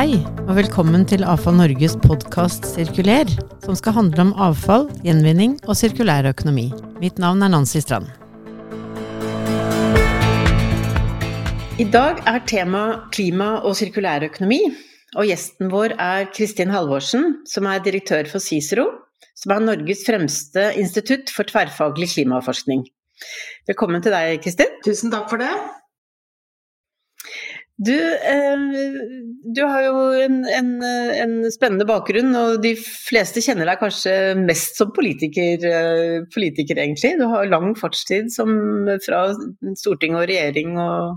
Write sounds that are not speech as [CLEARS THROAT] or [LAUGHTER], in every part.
Hei, og velkommen til Avfall Norges podkast Sirkuler, som skal handle om avfall, gjenvinning og sirkulær økonomi. Mitt navn er Nancy Strand. I dag er tema klima og sirkulær økonomi, og gjesten vår er Kristin Halvorsen, som er direktør for CICERO, som er Norges fremste institutt for tverrfaglig klimaforskning. Velkommen til deg, Kristin. Tusen takk for det. Du, eh, du har jo en, en, en, spennende bakgrunn, og de fleste kjenner deg kanskje mest som politiker, eh, politiker egentlig. Du har lang fartstid som, fra storting og regjering og,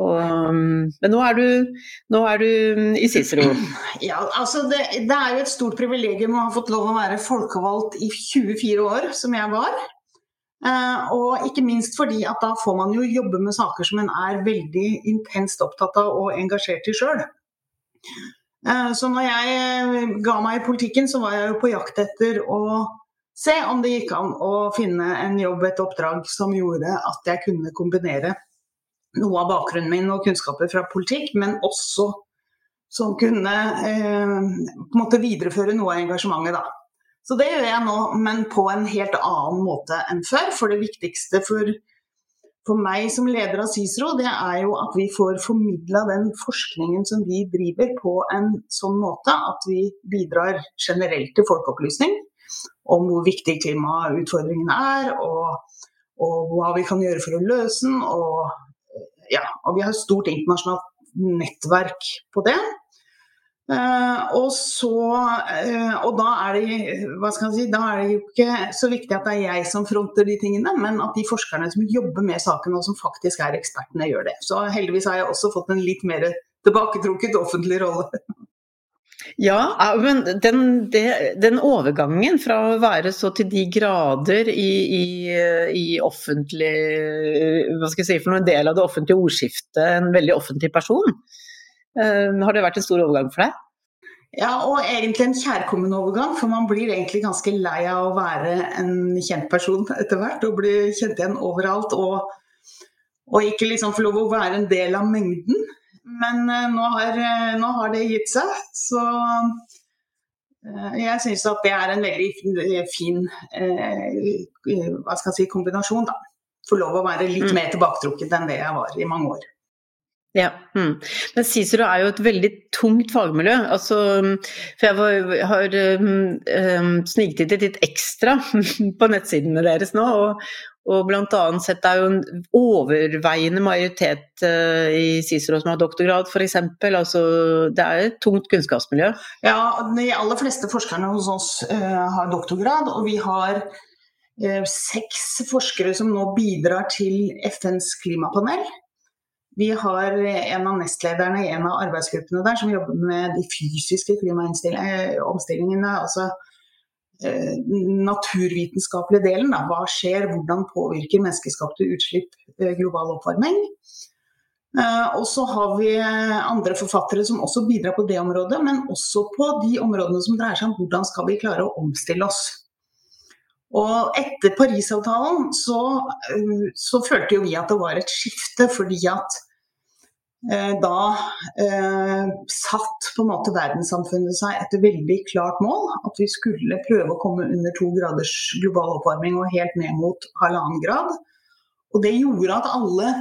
og, men nå er, du, nå er, du, i Cicero. Ja, altså det, det, er jo et stort privilegium å ha fått lov å være folkevalgt i 24 år, som jeg var. Uh, og ikke minst fordi at da får man jo jobbe med saker som en er veldig intenst opptatt av og engasjert i sjøl. Eh, så når jeg eh, ga meg i politikken, så var jeg jo på jakt etter å se om det gikk an å finne en jobb, et oppdrag, som gjorde at jeg kunne kombinere noe av bakgrunnen min og kunnskaper fra politikk, men også som kunne eh, på en måte videreføre noe av engasjementet, da. Så det gjør jeg nå, men på en helt annen måte enn før. For det viktigste for, for meg som leder av CICERO, det er jo at vi får formidla den forskningen som vi driver på en sånn måte at vi bidrar generelt til folkeopplysning om hvor viktig klimautfordringene er, og, og hva vi kan gjøre for å løse den. Og, ja, og vi har et stort internasjonalt nettverk på det. Uh, og, så, uh, og da er det si, da er det jo ikke så viktig at det er jeg som fronter de tingene, men at de forskerne som jobber med saken og som faktisk er ekspertene, gjør det. Så heldigvis har jeg også fått en litt mer tilbaketrukket offentlig rolle. Ja, men den, den, overgangen fra å være så til de grader i, i, i offentlig Hva skal jeg si for noen del av det offentlige ordskiftet, en veldig offentlig person, Eh, har det vært en stor overgang for deg? Ja, og egentlig en kjærkommen overgang, for man blir egentlig ganske lei av å være en kjent person etter hvert. Og bli kjent igjen overalt, og, og ikke liksom få lov å være en del av mengden. Men uh, nå, har, uh, nå, har, det gitt seg, så uh, jeg syns at det er en veldig fin hva skal jeg si, kombinasjon, da. Få lov å være litt mm. mer tilbaketrukket enn det jeg var i mange år. Ja, mm. Men Cicero er jo et veldig tungt fagmiljø. Altså, for jeg var, har um, um, sniktittet litt ekstra [LAUGHS] på nettsidene deres nå, og, og bl.a. sett det er jo en overveiende majoritet uh, i Cicero som har doktorgrad, f.eks. Altså, det er et tungt kunnskapsmiljø. Ja, de aller fleste forskerne hos oss uh, har doktorgrad, og vi har uh, seks forskere som nå bidrar til FNs klimapanel. Vi har en av nestlederne i en av arbeidsgruppene der som jobber med de fysiske klimaomstillingene. altså eh, naturvitenskapelige delen. Da. Hva skjer, hvordan påvirker menneskeskapte utslipp eh, global oppvarming? Eh, og så har vi andre forfattere som også bidrar på det området, men også på de områdene som dreier seg om hvordan skal vi klare å omstille oss. Og etter Parisavtalen så, så følte jo vi at det var et skifte, fordi at Eh, da eh, satt på en måte verdenssamfunnet seg et veldig klart mål. At vi skulle prøve å komme under to graders global oppvarming og helt ned mot halvannen grad. Og det gjorde at alle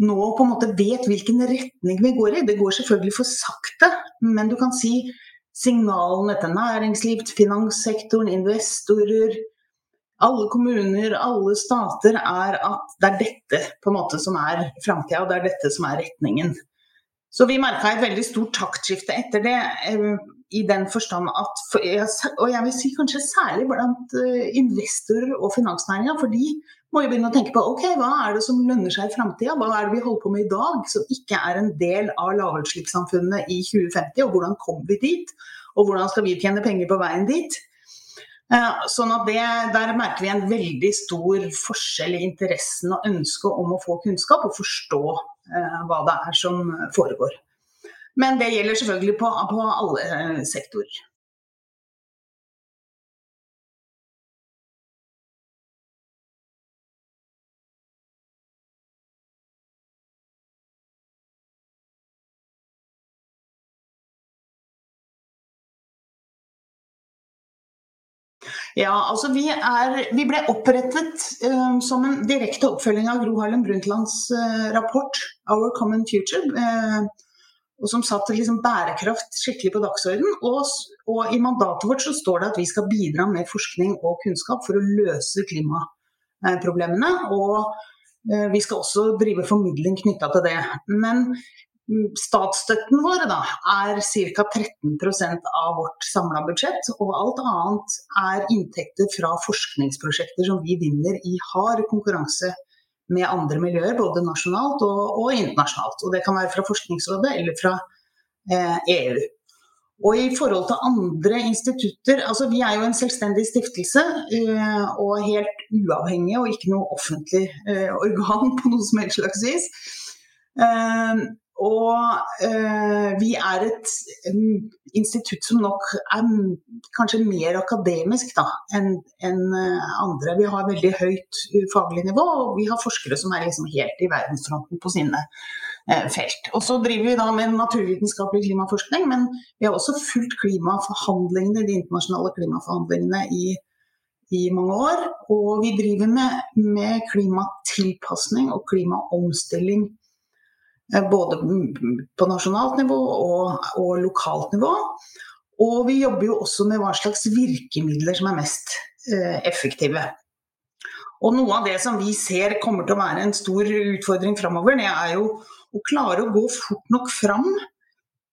nå på en måte vet hvilken retning vi går i. Det går selvfølgelig for sakte, men du kan si signalene til næringsliv, finanssektoren, investorer, alle kommuner, alle stater, er at det er dette på en måte som er framtida, og det er dette som er retningen. Så vi merka et veldig stort taktskifte etter det, eh, i den forstand at Og jeg vil si kanskje særlig blant eh, investorer og finansnæringa, for de må jo begynne å tenke på ok, hva er det som lønner seg i framtida, hva er det vi holder på med i dag som ikke er en del av lavutslippssamfunnet i 2050, og hvordan kommer vi dit? Og hvordan skal vi tjene penger på veien dit? Eh, sånn at det, Der merker vi en veldig stor forskjell i interessen og ønsket om å få kunnskap og forstå eh, hva det er som foregår. Men det gjelder selvfølgelig på, på alle eh, sektorer. Ja, altså vi, er, vi ble opprettet uh, som en direkte oppfølging av Gro Harlem Brundtlands uh, rapport 'Our Common Future'. Uh, og som satte liksom bærekraft skikkelig på dagsordenen. Og, og, i mandatet vårt så står det at vi skal bidra med forskning og kunnskap for å løse klimaproblemene. Og vi skal også drive formidling knytta til det. Men Statsstøtten vår da, er ca. 13% av vårt samla budsjett. Og alt annet er inntekter fra forskningsprosjekter som vi vinner i hard konkurranse med andre miljøer, både nasjonalt og, og internasjonalt. Og det kan være fra Forskningsrådet eller fra eh, EU. Og i forhold til andre institutter altså Vi er jo en selvstendig stiftelse eh, og helt uavhengig og ikke noe offentlig eh, organ på noe som helst slags vis. Eh, og eh, vi er et um, institutt som nok er kanskje mer akademisk enn en, uh, andre. Vi har veldig høyt uh, faglig nivå, og vi har forskere som er liksom helt i verdensfronten på sine uh, felt. Og så driver vi da med naturvitenskapelig klimaforskning, men vi har også fulgt klimaforhandlingene, de internasjonale klimaforhandlingene i, i mange år. Og vi driver med, med klimatilpasning og klimaomstilling Eh, både på nasjonalt nivå og, og, lokalt nivå. Og vi jobber jo også med hva slags virkemidler som er mest eh, effektive. Og noe av det som vi ser kommer til å være en stor utfordring framover, det er jo å klare å gå fort nok fram.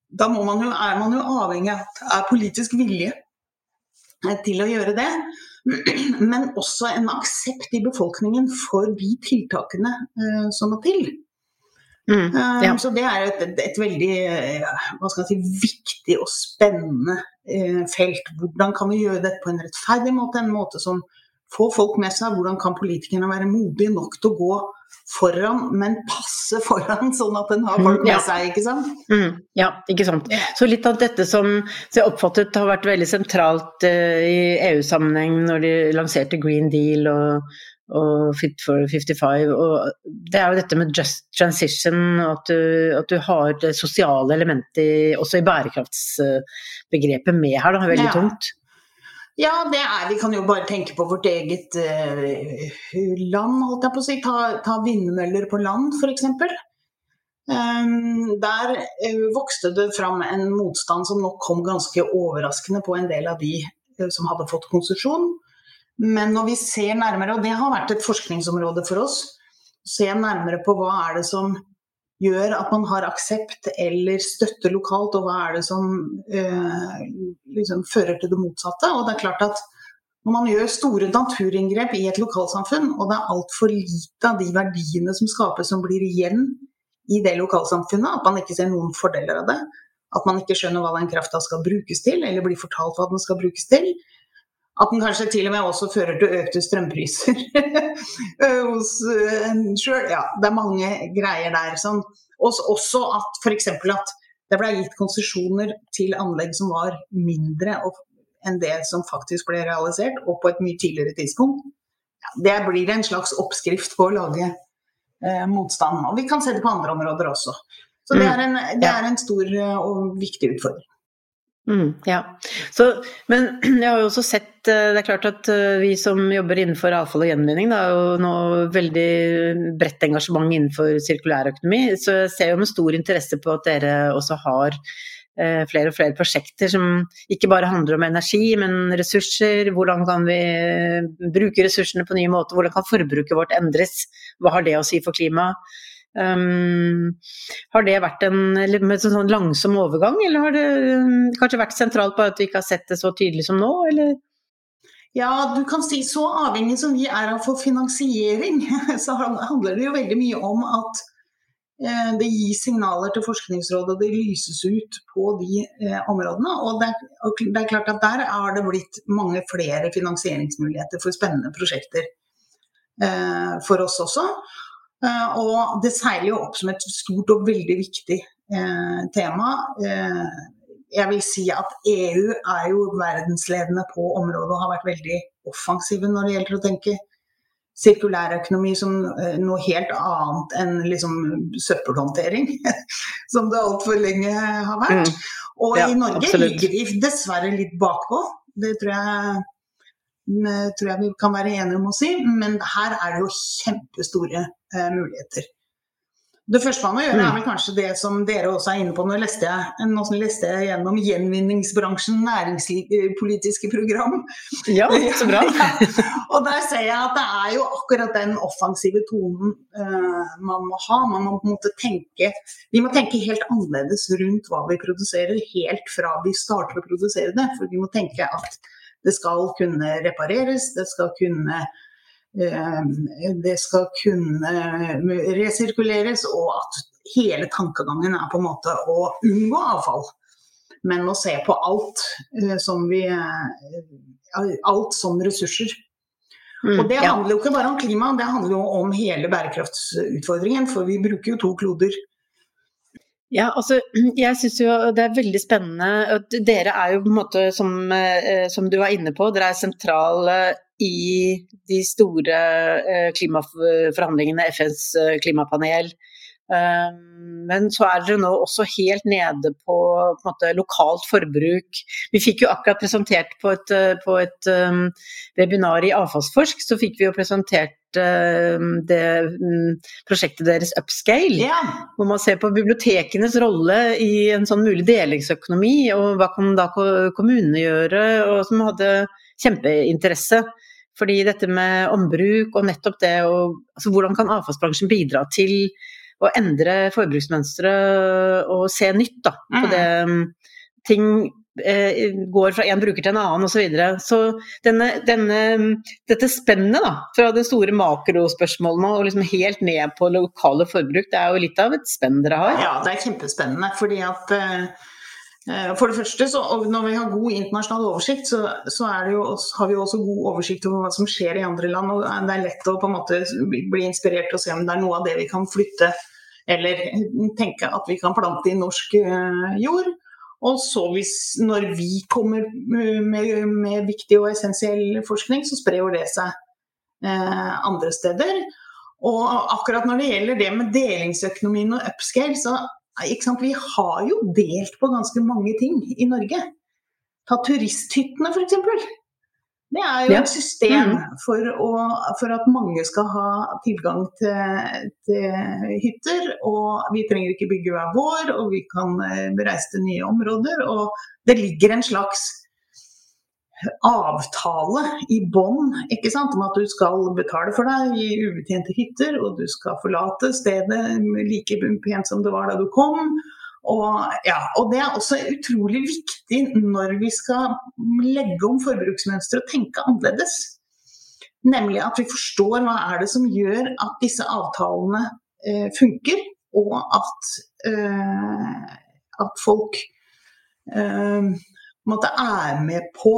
Da man jo, er man jo avhengig av politisk vilje eh, til å gjøre det. [CLEARS THROAT] Men også en aksept i befolkningen for de tiltakene eh, som må til. Mm, eh, ja. Så det er et, et veldig eh, hva skal jeg si, viktig og spennende eh, felt. Hvordan kan vi gjøre dette på en rettferdig måte, en måte som får folk med seg? Hvordan kan politikerne være modige nok til å gå foran, men passe [LAUGHS] foran, sånn at en har folk med ja. seg, ikke sant? Mm, ja, ikke sant. Så litt av dette som jeg oppfattet har vært veldig sentralt uh, i EU-sammenheng når de lanserte Green Deal og og Fit for 55. Og det er jo dette med just transition, at du, at du har det sosiale elementet også i bærekraftsbegrepet med her, da, veldig ja. tungt. Ja, det er, vi kan jo bare tenke på vårt eget uh, land, holdt jeg på å si. Ta, ta vindmøller på land, f.eks. Um, der uh, vokste det fram en motstand som nok kom ganske overraskende på en del av de uh, som hadde fått konsesjon. Men når vi ser nærmere, og det har vært et forskningsområde for oss, se nærmere på hva er det som gjør at man har aksept eller støtte lokalt, og hva er det som eh, liksom fører til det motsatte. Og det er klart at når man gjør store naturinngrep i et lokalsamfunn, og det er altfor lite av de verdiene som skapes som blir igjen i det lokalsamfunnet, at man ikke ser noen fordeler av det, at man ikke skjønner hva den krafta skal brukes til, eller blir fortalt hva den skal brukes til, at den kanskje til og med også fører til økte strømpriser [LAUGHS] hos eh, en sjøl. Ja, det er mange greier der. Sånn. Også at f.eks. at det ble gitt konsesjoner til anlegg som var mindre enn det som faktisk ble realisert, og på et mye tidligere tidspunkt. Ja, det blir en slags oppskrift på å lage eh, motstand. Og vi kan se det på andre områder også. Så det mm. er en, det er en stor eh, og viktig utfordring. Mm, ja. Så, men [CLEARS THROAT] jeg har jo også sett eh, Det er klart at eh, vi som jobber innenfor avfall og gjenvinning, det er jo nå veldig bredt engasjement innenfor sirkulærøkonomi. Så jeg ser jo med stor interesse på at dere også har eh, flere og flere prosjekter som ikke bare handler om energi, men ressurser. Hvordan kan vi bruke ressursene på nye måter? Hvordan kan forbruket vårt endres? Hva har det å si for klimaet? Um, har det vært en med sånn langsom overgang, eller har det um, kanskje vært sentralt på at du ikke har sett det så tydelig som nå, eller? Ja, du kan si så avhengig som vi er av for finansiering, [LAUGHS] så handler det jo veldig mye om at eh, det gis signaler til Forskningsrådet, og det lyses ut på de eh, områdene. Og det, er, og det, er, klart at der har det blitt mange flere finansieringsmuligheter for spennende prosjekter eh, for oss også. Eh, og det seiler jo opp som et stort og veldig viktig eh, tema. Eh, jeg vil si at EU er jo verdensledende på området og har vært veldig offensive når det gjelder å tenke sirkulærøkonomi som noe helt annet enn liksom søppelhåndtering, [LAUGHS] som det altfor lenge har vært. Mm. Og ja, i Norge absolutt. ligger vi dessverre litt bakpå. Det tror jeg tror jeg vi kan være enige om å si, men her er det jo kjempestore eh, muligheter. Det første man må gjøre, er mm. vel kanskje det som dere også er inne på. Nå leste jeg, nå leste jeg gjennom Gjenvinningsbransjen næringspolitiske program. Ja, så bra. [LAUGHS] ja. Og der ser jeg at det er jo akkurat den offensive tonen uh, man må ha. Man må på en måte tenke Vi må tenke helt annerledes rundt hva vi produserer, helt fra vi starter å produsere det. For vi må tenke at det skal kunne repareres, det skal kunne Eh, det skal kunne resirkuleres, og at hele tankegangen er på en måte å unngå avfall. Men å se på alt eh, som, vi, eh, alt som ressurser. Mm, og det handler jo ikke bare om klima, det handler jo om hele bærekraftsutfordringen. For vi bruker jo to kloder. Ja, altså [CLEARS THROAT] jeg syns jo det er veldig spennende. Dere er jo på en måte, som, som du var inne på, dere er sentrale i de store eh, klimaforhandlingene, FNs eh, klimapanel. Eh, men så er dere nå også helt nede på, på måte, lokalt forbruk. Vi fikk jo akkurat presentert på et, på et um, webinar i Avfallsforsk, så fikk vi jo presentert det um, prosjektet deres Upscale. Ja. Hvor man ser på bibliotekenes rolle i en sånn mulig delingsøkonomi, og hva kan da kommunene gjøre, og som hadde kjempeinteresse. Fordi dette med ombruk og nettopp det og altså Hvordan kan avfallsbransjen bidra til å endre forbruksmønstre og se nytt da, på mm. det mm, ting går fra en bruker til en annen osv. Så, videre. så denne, denne, dette spennet da, fra det store makrospørsmålene og liksom helt ned på lokale forbruk, det er jo litt av et spenn dere har? Ja, det er kjempespennende. fordi at eh, Eh, for det første, så, Når vi har god internasjonal oversikt, så, så jo, har vi også god oversikt over hva som skjer i andre land. og Det er lett å på en måte bli inspirert og se om det er noe av det vi kan flytte eller tenke at vi kan plante i norsk uh, jord. Og så hvis, når vi kommer med, med viktig og essensiell forskning, så sprer jo det seg eh, andre steder. Og akkurat når det gjelder det med delingsøkonomien og upscale, så vi har jo delt på ganske mange ting i Norge. Ta turisthyttene f.eks. Det er jo ja. et system mm. for, å, for, at mange skal ha tilgang til, til, hytter. Og vi trenger ikke bygge hver vår, og vi kan eh, reise til nye områder. Og det ligger en slags avtale i bånn om at du skal betale for deg i ubetjente hytter, og du skal forlate stedet like pent som det var da du kom. Og, ja, og det er også utrolig viktig når vi skal legge om forbruksmønster og tenke annerledes. Nemlig at vi forstår hva er det som gjør at disse avtalene eh, funker, og at, eh, at folk eh, måtte er med på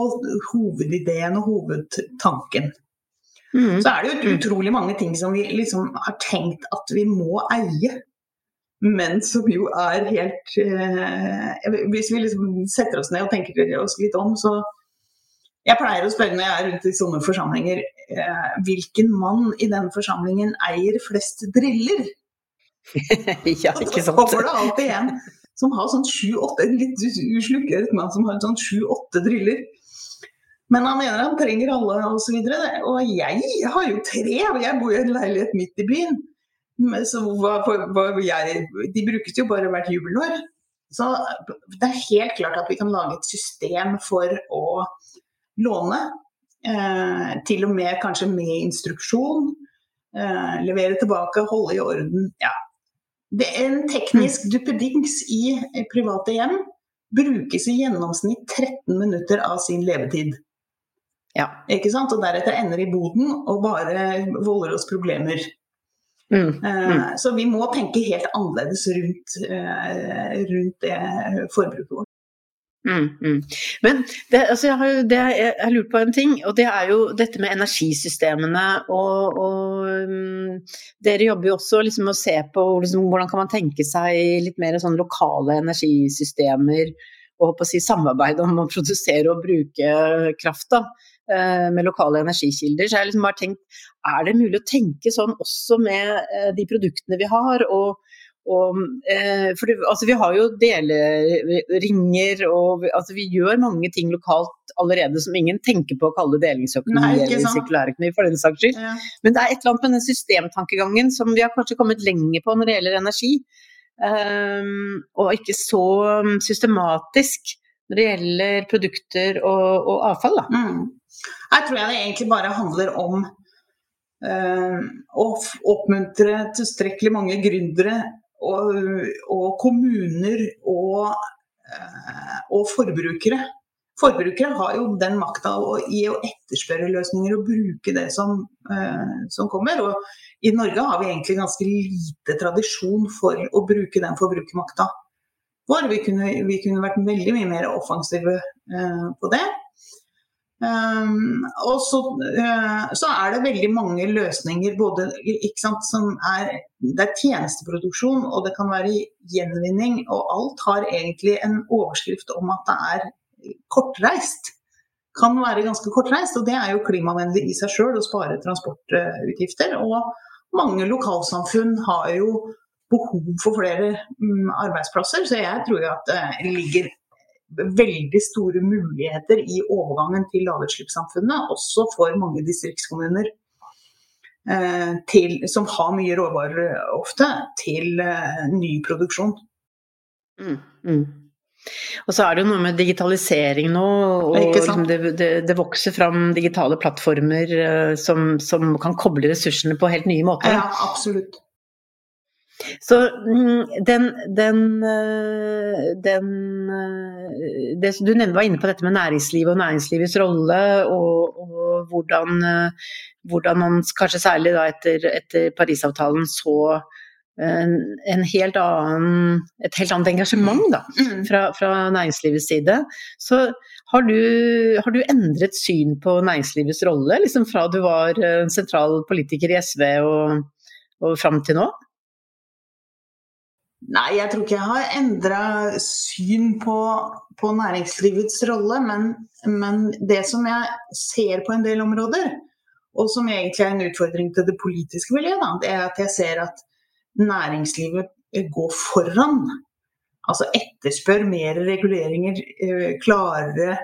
hovedideen og hovedtanken. Mm. Så er det jo mm. utrolig mange ting som vi liksom har tenkt at vi må eie. Men som jo er helt eh, Hvis vi liksom setter oss ned og tenker oss litt om, så Jeg pleier å spørre når jeg er rundt i sånne forsamlinger, eh, hvilken mann i den forsamlingen eier flest driller? [LAUGHS] ja, ikke sant. Så kommer det alltid en som har sånn sju-åtte Litt uslukket mann som har sånn sju-åtte driller. Men han mener han trenger alle osv. Og, så og jeg har jo tre, og jeg bor i en leilighet midt i byen. Så hva, hva jeg, de brukes jo bare hvert jubelår. Så det er helt klart at vi kan lage et system for å låne. Eh, til og med kanskje med instruksjon. Eh, levere tilbake, holde i orden. Ja, det er en teknisk mm. duppedings i private hjem brukes i gjennomsnitt 13 minutter av sin levetid. Ja. Ikke sant? Og deretter ender i boden og bare volder oss problemer. Mm. Eh, mm. Så vi må tenke helt annerledes rundt, eh, rundt det forbruket vårt. Mm, mm. Men det, altså jeg, har, det, jeg, jeg lurt på en ting, og det er jo dette med energisystemene. Og, og um, dere jobber jo også liksom med å se på liksom, hvordan kan man tenke seg litt mer sånn lokale energisystemer. Og håper å si samarbeid om å produsere og bruke kraft da, med lokale energikilder. Så jeg liksom bare tenkt, er det mulig å tenke sånn også med eh, de produktene vi har? og og, eh, for det, altså, vi har jo deleringer, og altså, vi gjør mange ting lokalt allerede som ingen tenker på å kalle delingsøkonomi eller sirkulærøkonomi for den saks skyld. Ja. Men det er et eller annet med den systemtankegangen som vi har kanskje kommet lenger på når det gjelder energi. Um, og ikke så um, systematisk når det gjelder produkter og, og avfall. Da. Mm. Her tror jeg det egentlig bare handler om uh, å oppmuntre tilstrekkelig mange gründere og, og kommuner og, eh, og, forbrukere. Forbrukere har jo den makta i å etterspørre løsninger og bruke det som, eh, som, kommer. Og i Norge har vi egentlig ganske lite tradisjon for å bruke den forbrukermakta. Vi vi kunne vært veldig mye mer offensive på det. Um, og så, uh, så, er det veldig mange løsninger både, sant, som er Det er tjenesteproduksjon, og det kan være gjenvinning. Og alt har egentlig en overskrift om at det er kortreist. Kan være ganske kortreist, og det er jo klimavennlig i seg sjøl å spare transportutgifter. Og mange lokalsamfunn har jo behov for flere um, arbeidsplasser, så jeg tror jo at det ligger veldig store muligheter i overgangen til lavutslippssamfunnet, også for mange distriktskommuner. Eh, til, som har mye råvarer ofte, til eh, ny produksjon. Mm, mm. Og så er det jo noe med digitalisering nå, og liksom det, det, det, vokser fram digitale plattformer som, som, kan koble ressursene på helt nye måter. Ja, absolutt. Så mm, den, den, eh, den eh, det, Du var inne på dette med næringslivet og næringslivets rolle, og, og hvordan, eh, hvordan, man kanskje særlig etter, etter Parisavtalen så en, en helt annen, et helt annet engasjement da, mm. fra, fra næringslivets side. Så har du, har du, endret syn på næringslivets rolle, liksom fra du var sentral politiker i SV og, og fram til nå? Nei, jeg tror ikke jeg har endra syn på, på, næringslivets rolle. Men, men, det som jeg ser på en del områder, og som egentlig er en utfordring til det politiske miljøet, da, det er at jeg ser at næringslivet går foran. Altså etterspør mer reguleringer, eh, klarere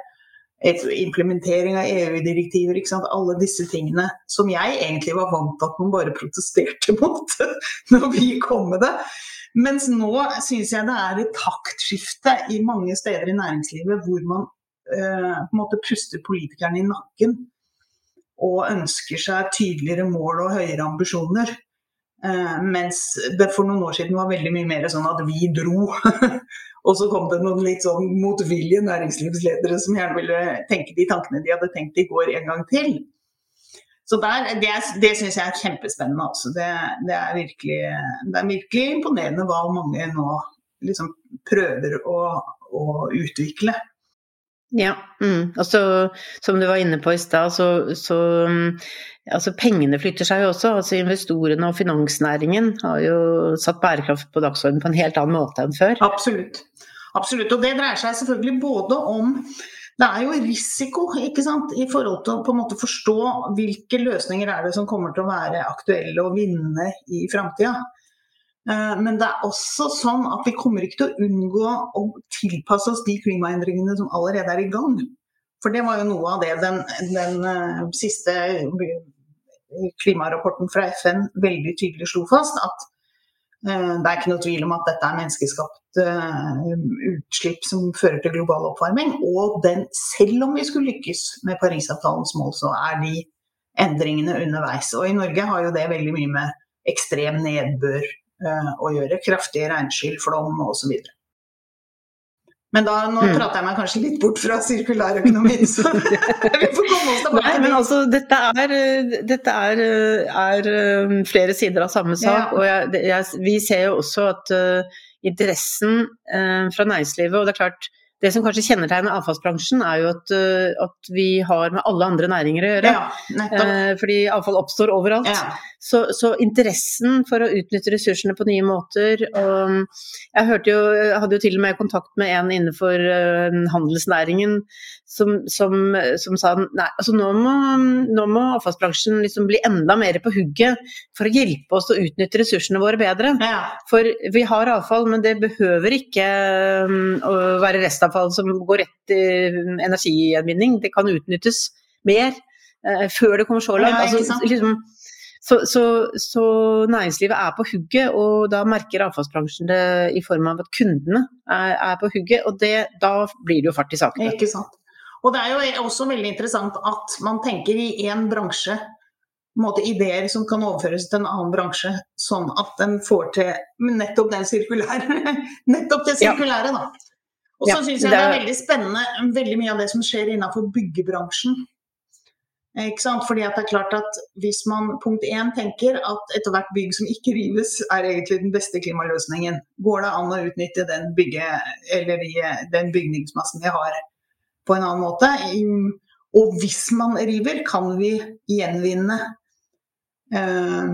implementering av EU-direktiver, alle disse tingene som jeg egentlig var vant til at man bare protesterte [LAUGHS] mot [LAUGHS] når vi kom med det. Mens nå syns jeg det er et taktskifte i mange steder i næringslivet hvor man eh, på en måte puster politikerne i nakken og ønsker seg tydeligere mål og høyere ambisjoner. Eh, mens det for noen år siden var veldig mye mer sånn at vi dro. [LAUGHS] og så kom det noen litt sånn motvillige næringslivsledere som gjerne ville tenke de tankene de hadde tenkt i går en gang til. Så der, det, det syns jeg er kjempespennende. Altså. Det, det, er virkelig, det, er virkelig, imponerende hva mange nå liksom prøver å, å utvikle. Ja, mm. altså, som du var inne på i stad, så, så altså, pengene flytter seg jo også. Altså, investorene og finansnæringen har jo satt bærekraft på dagsordenen på en helt annen måte enn før. Absolutt. Absolutt. Og det dreier seg selvfølgelig både om det er jo risiko ikke sant? i forhold til å på en måte forstå hvilke løsninger er det som kommer til å være aktuelle å vinne i framtida. Eh, men det er også sånn at vi kommer ikke til å unngå å tilpasse oss de klimaendringene som allerede er i gang. For det var jo noe av det den, den uh, siste klimarapporten fra FN veldig tydelig slo fast. At det er ikke noe tvil om at dette er menneskeskapt Eh, utslipp som fører til global oppvarming. Og den, selv om vi skulle lykkes med Parisavtalens mål, så er de endringene underveis. Og i Norge har jo det veldig mye med ekstrem nedbør å gjøre. Kraftige regnskyll, flom osv. Men da, nå mm. prater jeg meg kanskje litt bort fra sirkulærøkonomien, [LAUGHS] så vi får komme oss tilbake. Nei, men altså, dette er, dette er, er eh, flere sider av samme sak. Ja. Og jeg, jeg, vi ser jo også at uh, interessen uh, fra næringslivet. Og det er klart, det som kanskje kjennetegner avfallsbransjen, er jo at, uh, at, vi har med alle andre næringer å gjøre. Ja, uh, fordi avfall oppstår overalt. Ja. Så, så, interessen for å utnytte ressursene på nye måter og Jeg hørte jo, jeg hadde jo til og med kontakt med en innenfor uh, handelsnæringen som, som, som, sa nei, altså nå må, nå må avfallsbransjen liksom bli enda mer på hugget for å hjelpe oss å utnytte ressursene våre bedre. Ja. For vi har avfall, men det behøver ikke um, å være restavfall som går rett til energigjenvinning. Det kan utnyttes mer uh, før det kommer så langt. Altså, liksom, så, så, så, næringslivet er på hugget, og da merker avfallsbransjen det i form av at kundene er, er på hugget. Og det, da blir det jo fart i saken. Ikke sant. Og det er jo også veldig interessant at man tenker i én bransje måte, ideer som kan overføres til en annen bransje, sånn at den får til nettopp den sirkulære. [LAUGHS] nettopp det sirkulære, da. Og så ja, syns jeg det er veldig spennende veldig mye av det som skjer innenfor byggebransjen. Ikke sant? Fordi det er klart at Hvis man punkt én tenker at ethvert bygg som ikke rives, er egentlig den beste klimaløsningen, går det an å utnytte den, bygge, den bygningsmassen vi har på en annen måte? Og hvis man river, kan vi gjenvinne Eh,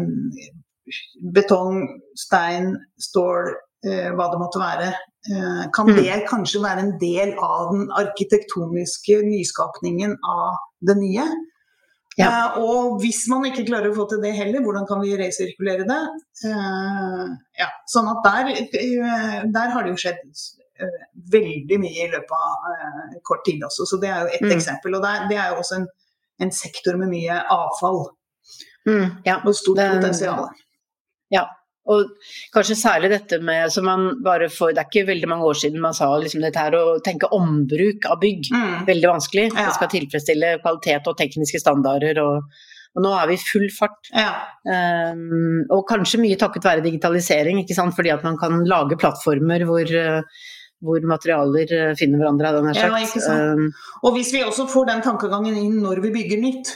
betong, stein, stål, eh, hva det måtte være. Eh, kan mm. det kanskje være en del av den arkitektoniske nyskapningen av det nye? Ja. Uh, og hvis man ikke klarer å få til det heller, hvordan kan vi resirkulere det? Uh, ja, sånn at der, der, har det jo skjedd veldig mye i løpet av kort tid også. Så det er jo ett mm. eksempel. Og det er, det er jo også en, en, sektor med mye avfall. Mm, ja, og stort det, potensial. Ja, og kanskje særlig dette med som man bare får Det er ikke veldig mange år siden man sa liksom dette her å tenke ombruk av bygg. Mm. Veldig vanskelig. Ja. Det skal tilfredsstille kvalitet og tekniske standarder. og, og nå er vi i full fart. Ja. Um, og kanskje mye takket være digitalisering, ikke sant? fordi at man kan lage plattformer hvor hvor materialer finner hverandre, Den jeg nær sagt. Ja, um, og hvis vi også får den tankegangen inn når vi bygger nytt,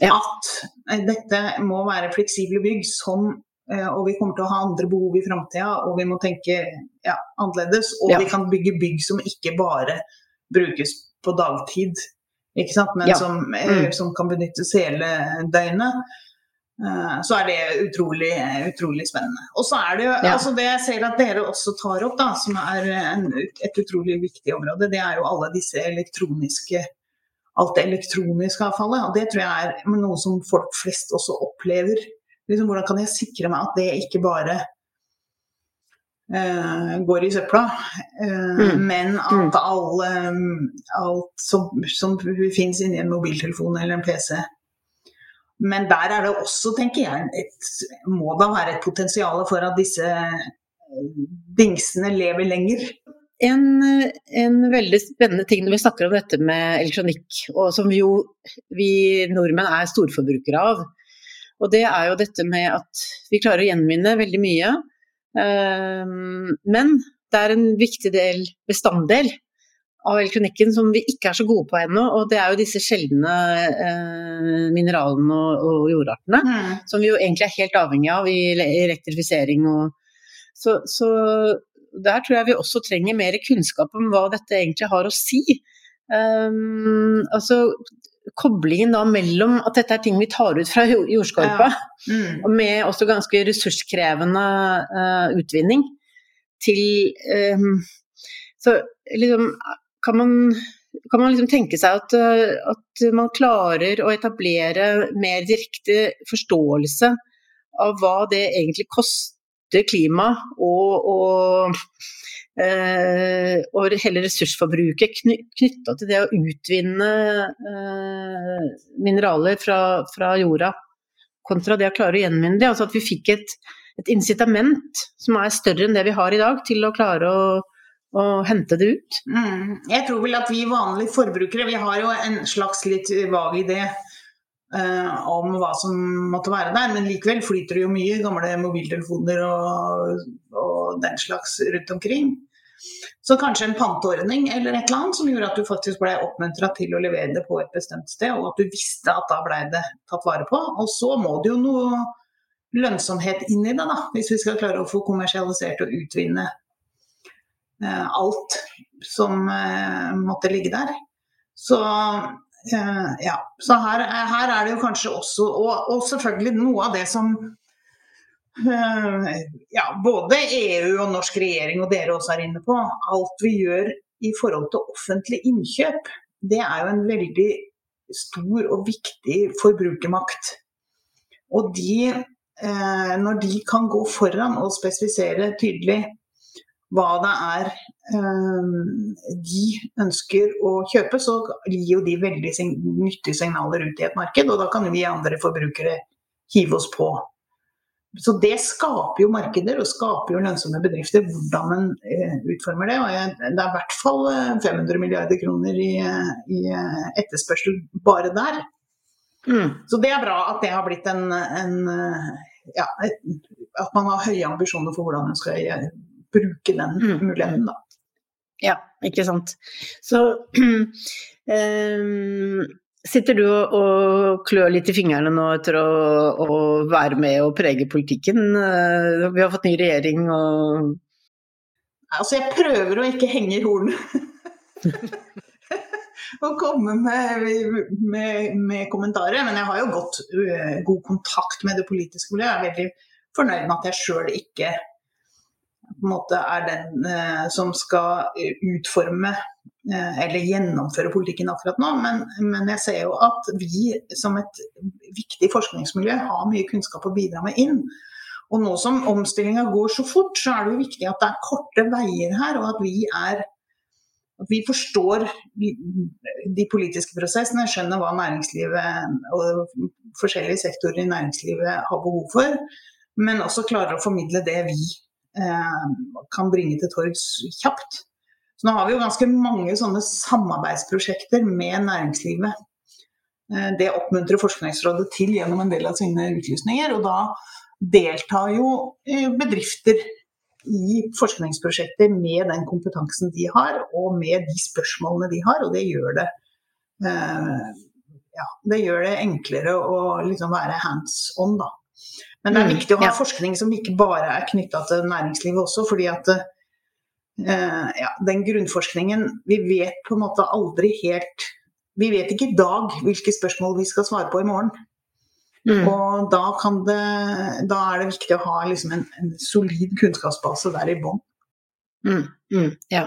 ja. At eh, dette må være fleksible bygg som eh, og vi kommer til å ha andre behov i framtida, og vi må tenke ja, annerledes. Og ja. vi kan bygge bygg som ikke bare brukes på dagtid, men ja. som, eh, mm. som, kan benyttes hele døgnet. Så er det utrolig, utrolig spennende. Og så er det jo altså det jeg ser at dere også tar opp, da, som er en, et utrolig viktig område, det er jo alle disse elektroniske alt det elektroniske avfallet. Og det tror jeg er noe som folk flest også opplever. Liksom, hvordan kan jeg sikre meg at det ikke bare uh, går i søpla, uh, mm. men at mm. all, um, alt som, som finnes inni en mobiltelefon eller en PC men der er det også, tenker jeg, et, må da være et potensial for at disse dingsene lever lenger. En, en, veldig spennende ting når vi snakker om dette med elektronikk, og som jo vi nordmenn er storforbrukere av, og det er jo dette med at vi klarer å gjenvinne veldig mye. Um, men det er en viktig del, bestanddel av elektronikken som vi ikke er så gode på ennå, og det er jo disse sjeldne uh, mineralene og jordartene, mm. som vi jo egentlig er helt avhengig av i elektrifisering og så, så der tror jeg vi også trenger mer kunnskap om hva dette egentlig har å si. Um, altså koblingen da mellom at dette er ting vi tar ut fra jordskorpa, ja. mm. og med også ganske ressurskrevende uh, utvinning, til um, Så liksom kan man, kan man liksom tenke seg at, uh, at, man klarer å etablere mer direkte forståelse av hva det egentlig koster kutte klima og, og, eh, og hele ressursforbruket knytta til det å utvinne eh, mineraler fra, fra, jorda, kontra det å klare å gjenvinne det. Altså at vi fikk et, et incitament som er større enn det vi har i dag, til å klare å og hente det ut? Mm. Jeg tror vel at vi vanlige forbrukere, vi har jo en slags litt vag idé Uh, om hva som måtte være der, men likevel flyter det jo mye gamle mobiltelefoner og, og, den slags rundt omkring. Så kanskje en panteordning eller et eller annet som gjorde at du faktisk ble oppmuntra til å levere det på et bestemt sted, og at du visste at da ble det tatt vare på. Og så må det jo noe lønnsomhet inn i det, da, hvis vi skal klare å få kommersialisert og utvinne eh, alt som eh, måtte ligge der. Så ja. Så her, her, er det jo kanskje også Og, og selvfølgelig noe av det som ja, både EU og norsk regjering og dere også er inne på. Alt vi gjør i forhold til offentlig innkjøp, det er jo en veldig stor og viktig forbrukermakt. Og de, eh, når de kan gå foran og spesifisere tydelig hva det er eh, de ønsker å kjøpe, så gir jo de veldig nyttige signaler ut i et marked. Og da kan vi andre forbrukere hive oss på. Så det skaper jo markeder og skaper jo lønnsomme bedrifter, hvordan man eh, utformer det. Og det er i hvert fall 500 eh, milliarder kroner i, eh, i etterspørsel bare der. Mm. Så det er bra at det har blitt en, en ja, At man har høye ambisjoner for hvordan man skal bruke den mm. muligheten, da. Ja, ikke sant. Så um, [CLEARS THROAT] Sitter du og klør litt i fingrene nå etter å, å, være med og prege politikken? Eh, vi har fått ny regjering og Altså, jeg prøver å ikke henge i horn. [LAUGHS] og komme med, med, med, kommentarer. Men jeg har jo godt uh, god kontakt med det politiske miljøet. Jeg er veldig fornøyd med at jeg sjøl ikke måte er den eh, som skal utforme Eh, eller gjennomføre politikken akkurat nå, men, men, jeg ser jo at vi som et viktig forskningsmiljø har mye kunnskap å bidra med inn. Og nå som omstillinga går så fort, så er det jo viktig at det er korte veier her, og at vi er at vi forstår de politiske prosessene, skjønner hva næringslivet og forskjellige sektorer i næringslivet har behov for, men også klarer å formidle det vi kan bringe til torgs kjapt. Så nå har vi jo ganske mange sånne samarbeidsprosjekter med næringslivet. Eh, det oppmuntrer Forskningsrådet til gjennom en del av sine utlysninger. Og da deltar jo eh, bedrifter i forskningsprosjekter med den kompetansen de har, og med de spørsmålene de har. Og det gjør det, eh, ja, det, gjør det enklere å liksom være hands on, da. Men det er mm, viktig å ha forskning som ikke bare er knytta til næringslivet også, fordi at Eh, ja, den grunnforskningen Vi vet på en måte aldri helt Vi vet ikke i dag hvilke spørsmål vi skal svare på i morgen. Mm. Og da, det, da, er det viktig å ha liksom en, en, solid kunnskapsbase der i bånn. Mm, mm, ja.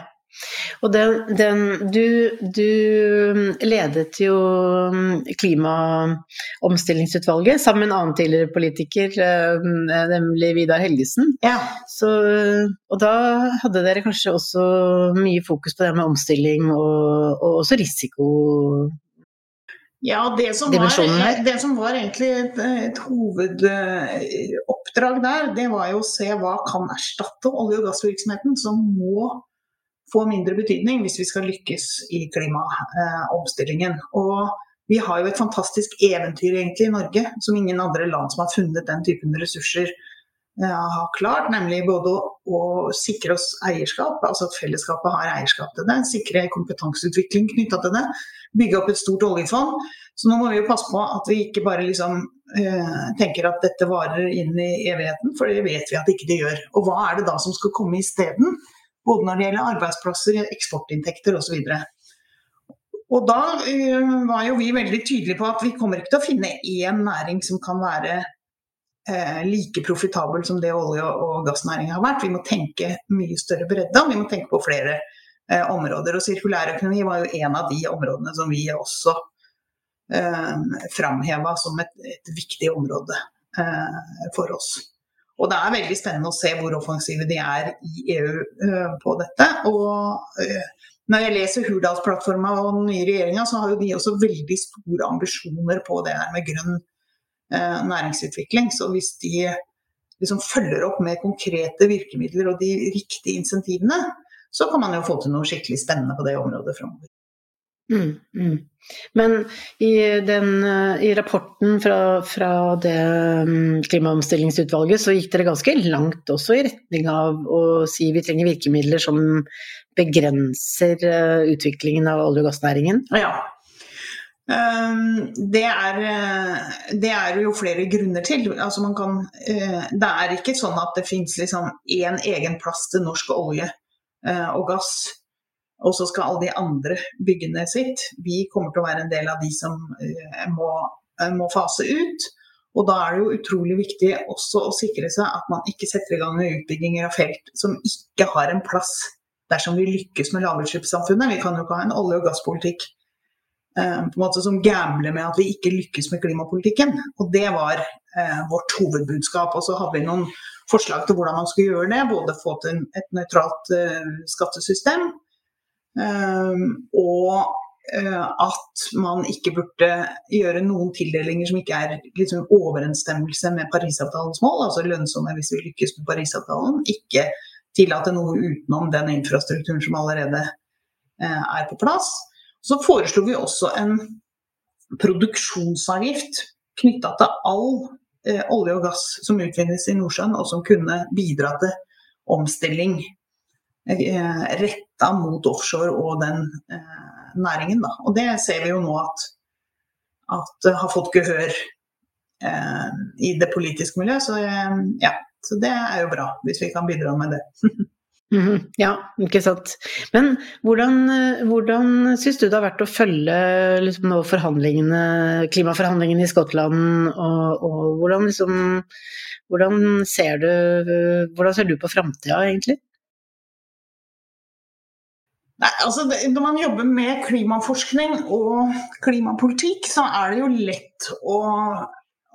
Og den, den du, du, ledet jo klimaomstillingsutvalget sammen med en annen tidligere politiker, eh, nemlig Vidar Helgesen. Ja. Så, og da hadde dere kanskje også mye fokus på det med omstilling og, og også risiko? Ja, det som, var, det som var egentlig et, et hovedoppdrag der, det var jo å se hva kan erstatte olje- og gassvirksomheten som må få mindre betydning hvis vi skal lykkes i klimaomstillingen. Og vi har jo et fantastisk eventyr egentlig i Norge, som ingen andre land som har funnet den typen ressurser eh, har klart, nemlig både å, sikre oss eierskap, altså at fellesskapet har eierskap til det, sikre kompetanseutvikling knytta til det, bygge opp et stort oljefond. Så nå må vi jo passe på at vi ikke bare liksom eh, tenker at dette varer inn i evigheten, for det vet vi at ikke det gjør. Og hva er det da som skal komme isteden? Både når det gjelder arbeidsplasser, eksportinntekter osv. Og da uh, var jo vi veldig tydelige på at vi kommer ikke til å finne én næring som kan være uh, like profitabel som det olje- og gassnæringa har vært. Vi må tenke mye større bredde, og vi må tenke på flere uh, områder. Og sirkulærøkonomi var jo en av de områdene som vi også uh, framheva som et, et, viktig område for oss. Og det er veldig spennende å se hvor offensive de er i EU uh, på dette. Og uh, når jeg leser Hurdalsplattforma og den nye regjeringa, så har jo de også veldig store ambisjoner på det der med grønn uh, næringsutvikling. Så hvis de liksom følger opp med konkrete virkemidler og de riktige insentivene, så kan man jo få til noe skikkelig spennende på det området framover. Mm, mm. Men i, den, i rapporten fra, fra, det mm, klimaomstillingsutvalget så gikk dere ganske langt også i retning av å si vi trenger virkemidler som begrenser eh, utviklingen av olje- og gassnæringen? Ja. Ehm, det er, eh, det er jo flere grunner til. Altså kan, eh, det er ikke sånn at det fins liksom én egen plass til norsk olje og gass Og så skal alle de andre bygge ned sitt. Vi kommer til å være en del av de som eh, må, eh, må fase ut. Og da er det jo utrolig viktig også å sikre seg at man ikke setter i gang med utbygginger av felt som ikke har en plass dersom vi lykkes med lavutslippssamfunnet. Vi kan jo ikke ha en olje- og gasspolitikk eh, på en måte som gambler med at vi ikke lykkes med klimapolitikken. Og det var eh, vårt hovedbudskap. Og så hadde vi noen forslag til hvordan man skulle gjøre det. Både få til et nøytralt eh, skattesystem og Eh, at man ikke burde gjøre noen tildelinger som ikke er liksom, overensstemmelse med Parisavtalens mål, altså lønnsomme hvis vi lykkes med Parisavtalen. Ikke tillate noe utenom den infrastrukturen som allerede eh, er på plass. Så foreslo vi også en produksjonsavgift knytta til all eh, olje og gass som utvinnes i Nordsjøen, og som kunne bidra til omstilling eh, retta mot offshore og den eh, næringen. Da. Og det ser vi jo nå at, at har fått gehør eh, i det politiske miljøet. Så, eh, ja, så det er jo bra, hvis vi kan bidra med det. [LAUGHS] Mm, ja, ikke sant. Men hvordan, hvordan syns du det har vært å følge liksom, klimaforhandlingene i Skottland, og, og hvordan, liksom, hvordan, ser du, hvordan ser du på framtida, egentlig? Nei, altså Når man jobber med klimaforskning og klimapolitikk, så er det jo lett å,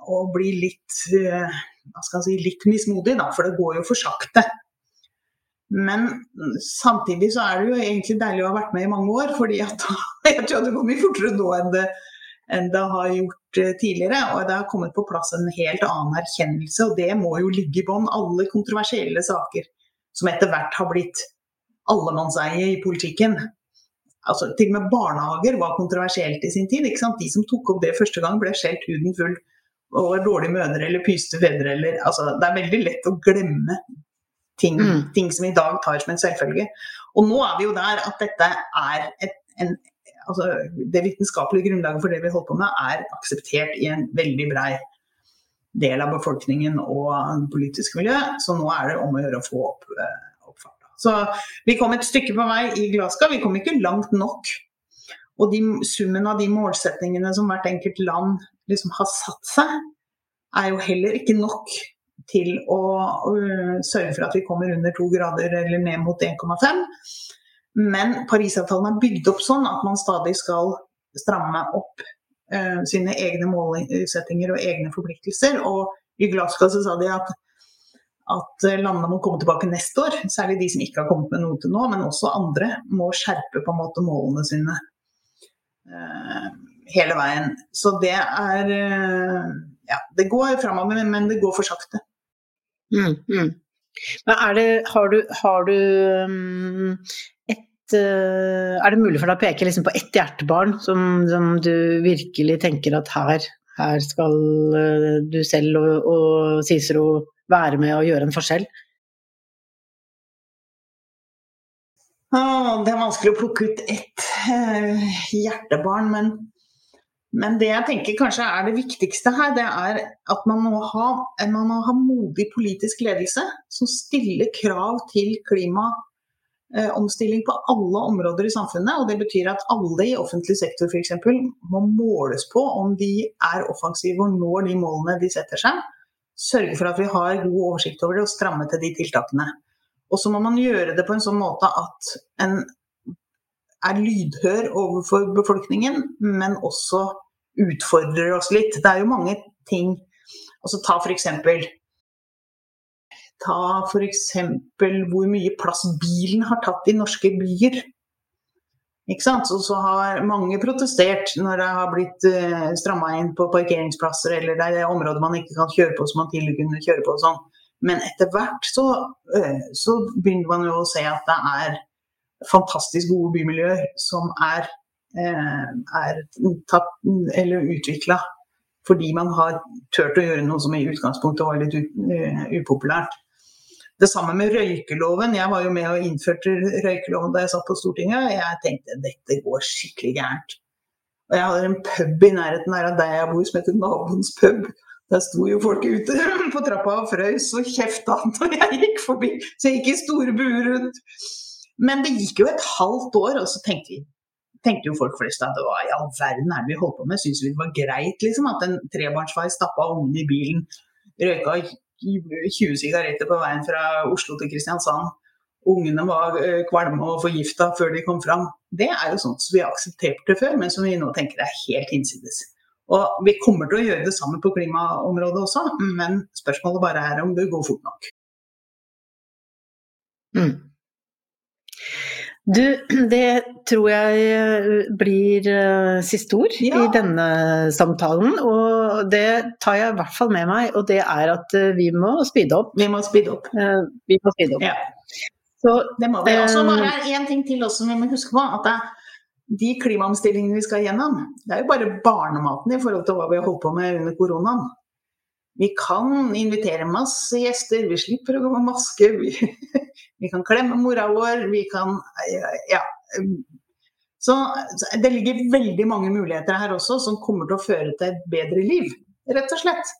å bli litt, eh, hva skal si, litt mismodig, da, for det går jo for sakte. Men samtidig så er det jo egentlig deilig å ha vært med i mange år, fordi at [LAUGHS] jeg tror det går mye fortere nå enn det, enn det har gjort eh, tidligere. Og det har kommet på plass en helt annen erkjennelse, og det må jo ligge i bånn. Alle kontroversielle saker som etter hvert har blitt allemannseie i politikken. Altså, til og med barnehager var kontroversielt i sin tid. De som tok opp det første gang, ble skjelt huden full og var dårlige mødre eller pyste fedre. Eller, altså, det er veldig lett å glemme ting, mm. ting, som i dag tar som en selvfølge. Og nå er vi jo der at dette er et, en, altså, Det vitenskapelige grunnlaget for det vi holder på med, er akseptert i en veldig brei del av befolkningen og politisk miljø. Så nå er det om å gjøre å få opp eh, så vi kom et stykke på vei i Glasgow, vi kom ikke langt nok. Og de, summen av de målsetningene som hvert enkelt land liksom har satt seg, er jo heller ikke nok til å uh, sørge for at vi kommer under to grader eller ned mot 1,5. Men Parisavtalen er bygd opp sånn at man stadig skal stramme opp uh, sine egne målsettinger og egne forpliktelser. Og i Glasgow så sa de at at eh, landene må komme tilbake neste år. Særlig de som ikke har kommet med noe til nå, men også andre må skjerpe på en måte målene sine uh, hele veien. Så det er uh, Ja, det går framover, men det går for sakte. Mm, mm. Det Har du, har du um, et Er det mulig for deg å peke liksom på ett hjertebarn som, som, du virkelig tenker at her, her skal du selv og, og Cicero være med og gjøre en forskjell? Ah, det er vanskelig å plukke ut ett eh, hjertebarn, men, men, det jeg tenker kanskje er det viktigste her, det er at man må ha, man må ha modig politisk ledelse som stiller krav til klimaomstilling på alle områder i samfunnet. og Det betyr at alle i offentlig sektor f.eks. må måles på om de er offensive og når de målene de setter seg sørge for at vi har god oversikt over det og stramme til de tiltakene. Og så må man gjøre det på en sånn måte at en er lydhør overfor befolkningen, men også utfordrer oss litt. Det er jo mange ting Altså ta f.eks. Ta f.eks. hvor mye plass bilen har tatt i norske byer. Og så har mange protestert når det har blitt uh, eh, stramma inn på parkeringsplasser, eller det er områder man ikke kan kjøre på som man tidligere kunne kjøre på sånn. Men etter hvert så, uh, så, begynner man jo å se at det er fantastisk gode bymiljøer som er, uh, er tatt eller utvikla fordi man har turt å gjøre noe som i utgangspunktet var litt upopulært. Det samme med røykeloven. Jeg var jo med og innførte røykeloven da jeg satt på Stortinget. og Jeg tenkte dette går skikkelig gærent. Og jeg hadde en pub i nærheten her av der jeg bor som heter Naboens pub. Der sto jo folk ute [LAUGHS] på trappa og frøys og kjefta [LAUGHS] når jeg gikk forbi. Så jeg gikk i store buer rundt. Men det gikk jo et halvt år, og så tenkte vi tenkte jo folk flest at hva i all verden er det vi holdt på med? Syns vi det var greit liksom, at en trebarnsfar stappa ungene i bilen, røyka 20 sigaretter på veien fra Oslo til Kristiansand, ungene var eh, kvalme og forgifta før de kom fram. Det er jo sånt som vi aksepterte før, men som vi nå tenker er helt hinsides. Og vi kommer til å gjøre det samme på klimaområdet også, men spørsmålet bare er om det går fort nok. Mm. Du, [CLEARS THROAT] det tror jeg blir uh, siste ord ja. i denne samtalen. Og det tar jeg i hvert fall med meg, og det er at uh, vi må speede opp. Vi må speede opp. Vi må speede opp. Ja. Så, det må vi. Og så bare én ting til også vi må huske på. at det, de klimaomstillingene vi skal gjennom, det er jo bare barnematen i forhold til hva vi har holdt på med under koronaen. Vi kan invitere masse gjester, vi slipper å gå med maske. Vi, [LAUGHS] vi kan klemme mora vår, vi kan Ja. Så det ligger veldig mange muligheter her også som kommer til å føre til et bedre liv, rett og slett.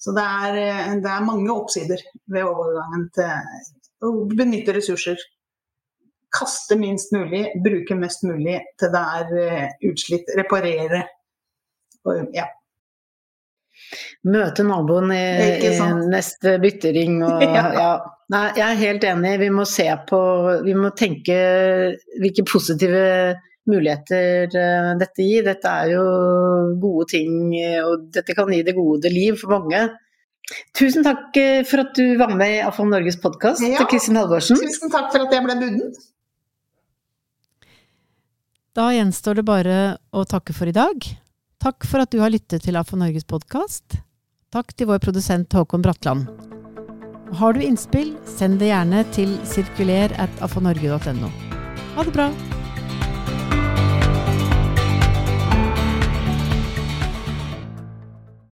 Så det er, det er mange oppsider ved overgangen til å benytte ressurser. Kaste minst mulig, bruke mest mulig til det er eh, utslitt. Reparere. Og, ja møte naboen i, i neste byttering og [LAUGHS] ja. ja. Nei, jeg er helt enig. Vi må se på Vi må tenke hvilke positive muligheter uh, dette gir. Dette er jo gode ting, og dette kan gi det gode liv for mange. Tusen takk eh, for at du var med i Afon Norges podkast, ja. Kristin Halvorsen. Tusen takk for at jeg ble buden. Da gjenstår det bare å takke for i dag. Takk for at du har lyttet til AFO Norges podkast. Takk til vår produsent Håkon Bratland. Har du innspill, send det gjerne til sirkuler at afonorge.no. Ha det bra!